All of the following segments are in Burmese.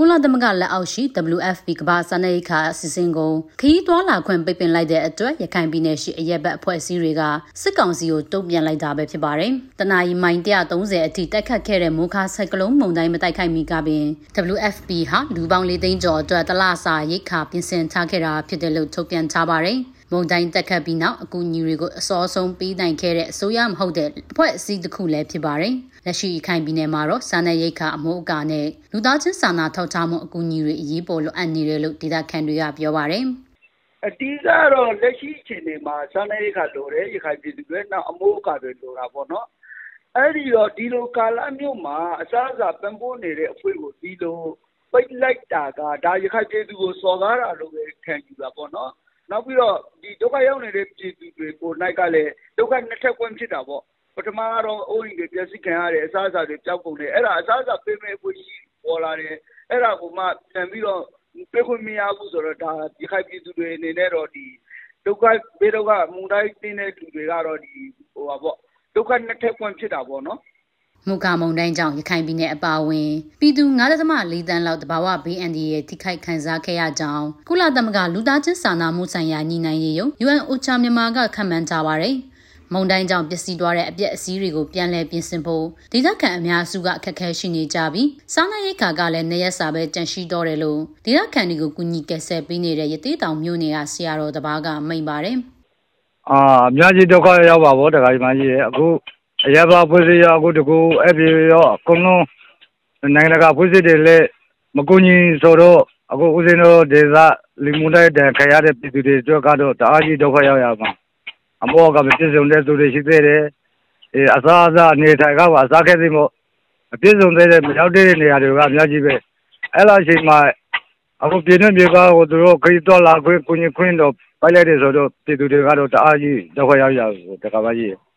ကုလသမဂ္ဂလက်အောက်ရှိ WFP ကမ္ဘာစားနပ်ရိက္ခာအစီအစဉ်ကိုခရီးသွားလာခွင့်ပိတ်ပင်လိုက်တဲ့အတွက်ရခိုင်ပြည်နယ်ရှိအရက်ဘက်အဖွဲ့အစည်းတွေကစစ်ကောင်စီကိုတုံ့ပြန်လိုက်တာပဲဖြစ်ပါတယ်။တနအီမိုင်130အထိတိုက်ခတ်ခဲ့တဲ့မိုးခါဆိုင်ကလုန်းမုန်တိုင်းမတိုက်ခိုက်မီကပင် WFP ဟာလူပေါင်း၄သိန်းကျော်အတွက်တလစာရိက္ခာပြင်ဆင်ထားခဲ့တာဖြစ်တယ်လို့ထုတ်ပြန်ထားပါတယ်။ မုန်တိုင်းတက်ခတ်ပြီးနောက်အကူအညီတွေကိုအစောဆုံးပေးနိုင်ခဲ့တဲ့အစိုးရမဟုတ်တဲ့အဖွဲ့အစည်းတစ်ခုလည်းဖြစ်ပါတယ်။လက်ရှိခိုင်ပြည်နယ်မှာတော့စာနယ်ရိတ်ခအမိုးအကာနဲ့လူသားချင်းစာနာထောက်ထားမှုအကူအညီတွေအရေးပေါ်လိုအပ်နေတယ်လို့ဒေသခံတွေကပြောပါတယ်။အတီးကတော့လက်ရှိအချိန်တွေမှာစာနယ်ရိတ်ခလိုတယ်ရခိုင်ပြည်သူတွေနောက်အမိုးအကာတွေလိုတာပေါ့နော်။အဲ့ဒီတော့ဒီလိုကာလမျိုးမှာအစားအစာပံ့ပိုးနေတဲ့အဖွဲ့ကိုဒီလိုပိတ်လိုက်တာကဒါရခိုင်ပြည်သူကိုစော်ကားတာလို့ပဲခံယူတာပေါ့နော်။ နောက်ပြီးတော့ ဒီဒုက္ခရောက်နေတဲ့ ပြည်သူတွေကိုနိုင်ကလည်း ဒုက္ခနှစ်ထပ်ကွင်းဖြစ်တာပေါ့ ပထမကတော့ အိုးအိမ်တွေ ပျက်စီးခံရတယ် အစားအစာတွေ ပျောက်ကုန်တယ် အဲ့ဒါ အစားအစာပေးမဲ့ဖွရှိပေါ်လာတယ် အဲ့ဒါကိုမှ ပြန်ပြီးတော့ ပေးခွင့်မရဘူးဆိုတော့ ဒါဒီခိုင်ပြည်သူတွေအနေနဲ့တော့ ဒီဒုက္ခ ဘေးဒုက္ခမူတိုင်းတင်းတဲ့လူတွေကတော့ ဒီဟိုပါပေါ့ဒုက္ခနှစ်ထပ်ကွင်းဖြစ်တာပေါ့နော် မုကမုံတိုင်းကြောင့်ရခိုင်ပြည်နယ်အပါအဝင်ပြည်သူ9.4တန်းလောက်တဘာဝဘေးအန္တရာယ်ထိခိုက်ခံစားခဲ့ရကြောင်းကုလသမဂ္ဂလူသားချင်းစာနာမှုဆိုင်ရာညီနိုင်ရေးယုံ UN OCHA မြန်မာကခန့်မှန်းထားပါတယ်။မုံတိုင်းကြောင့်ပျက်စီးသွားတဲ့အပြက်အစည်းတွေကိုပြန်လည်ပြင်ဆင်ဖို့ဒေသခံအများစုကအခက်အခဲရှိနေကြပြီးစားနပ်ရိက္ခာကလည်းနေရက်စာပဲကြန့်ရှိတော့တယ်လို့ဒေသခံတွေကိုကူညီကယ်ဆယ်ပေးနေတဲ့ရသေးတောင်မြို့နယ်ကဆရာတော်တပါးကမိန့်ပါတယ်။အာအများကြီးဒုက္ခရောက်ပါဗောတခါဒီမှကြီးအခု အရပ်သားဖွဲ့စည်းရောအခုတကူအဲ့ဒီရောအကုန်လုံးနိုင်ငံတကာဖွဲ့စည်းတွေလည်းမကူညီဆိုတော့အခုဦးဇင်းတို့ဒေသလူမှုတိုက်တဲ့ခရတဲ့ပြည်သူတွေအတွက်ကတော့တအားကြီးဒုက္ခရောက်ရမှာအမောကမပြည့်စုံတဲ့သူတွေရှိသေးတယ်အဲအစားအစာနေထိုင်ကပါအစားခဲ့သိမို့အပြည့်စုံသေးတဲ့မရောက်တဲ့နေရာတွေကအများကြီးပဲအဲ့လိုအချိန်မှာအခုပြည်နေပြည်ကဟိုသူတို့ခရီးတော်လာခွင့်ကုညီခွင့်တော့ပိုက်လိုက်တယ်ဆိုတော့ပြည်သူတွေကတော့တအားကြီးဒုက္ခရောက်ရတကဘာကြီး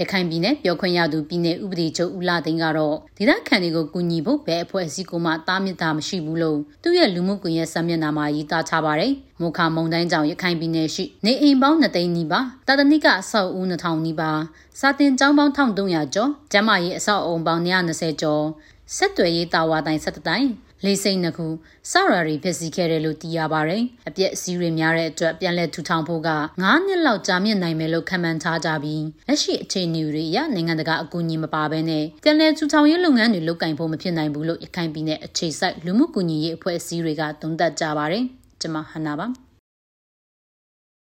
ရခိုင်ပြည်နယ်ပြောခွင့်ရသူပြည်နယ်ဥပဒေချုပ်ဦးလာသိန်းကတော့ဒေသခံတွေကိုကူညီဖို့ဘယ်အဖွဲ့အစည်းကမှတားမြစ်တာမရှိဘူးလို့သူ့ရဲ့လူမှုကွန်ရက်စာမျက်နှာမှာရေးသားထားပါတယ်။မုခမုံတိုင်းကြောင့်ရခိုင်ပြည်နယ်ရှိနေအိမ်ပေါင်း2သိန်းနီးပါးတာတနိကအဆောက်အဦ2000နီးပါးစာတင်ကျောင်းပေါင်း1300ကျော်ကျန်းမာရေးအဆောက်အုံပေါင်း120ကျော်ဆက်သွယ်ရေးတာဝါတိုင်း17တိုင်း လေးစိတ်နှစ်ခုစရာတွေဖြစ်စီခဲ့တယ်လို့သိရပါတယ်။အပြက်အစည်းတွေများတဲ့အတွက်ပြန်လည်ထူထောင်ဖို့က9နှစ်လောက်ကြာမြင့်နိုင်မယ်လို့ခန့်မှန်းထားကြပြီးလက်ရှိအခြေအနေတွေအရနိုင်ငံတကာအကူအညီမပါဘဲနဲ့ပြန်လည်ထူထောင်ရေးလုပ်ငန်းတွေလုပ်ကင်ဖို့မဖြစ်နိုင်ဘူးလို့ရခိုင်ပြည်နယ်အခြေစိုက်လူမှုကူညီရေးအဖွဲ့အစည်းတွေကသုံးသပ်ကြပါတယ်။ကျွန်မဟနာပါ။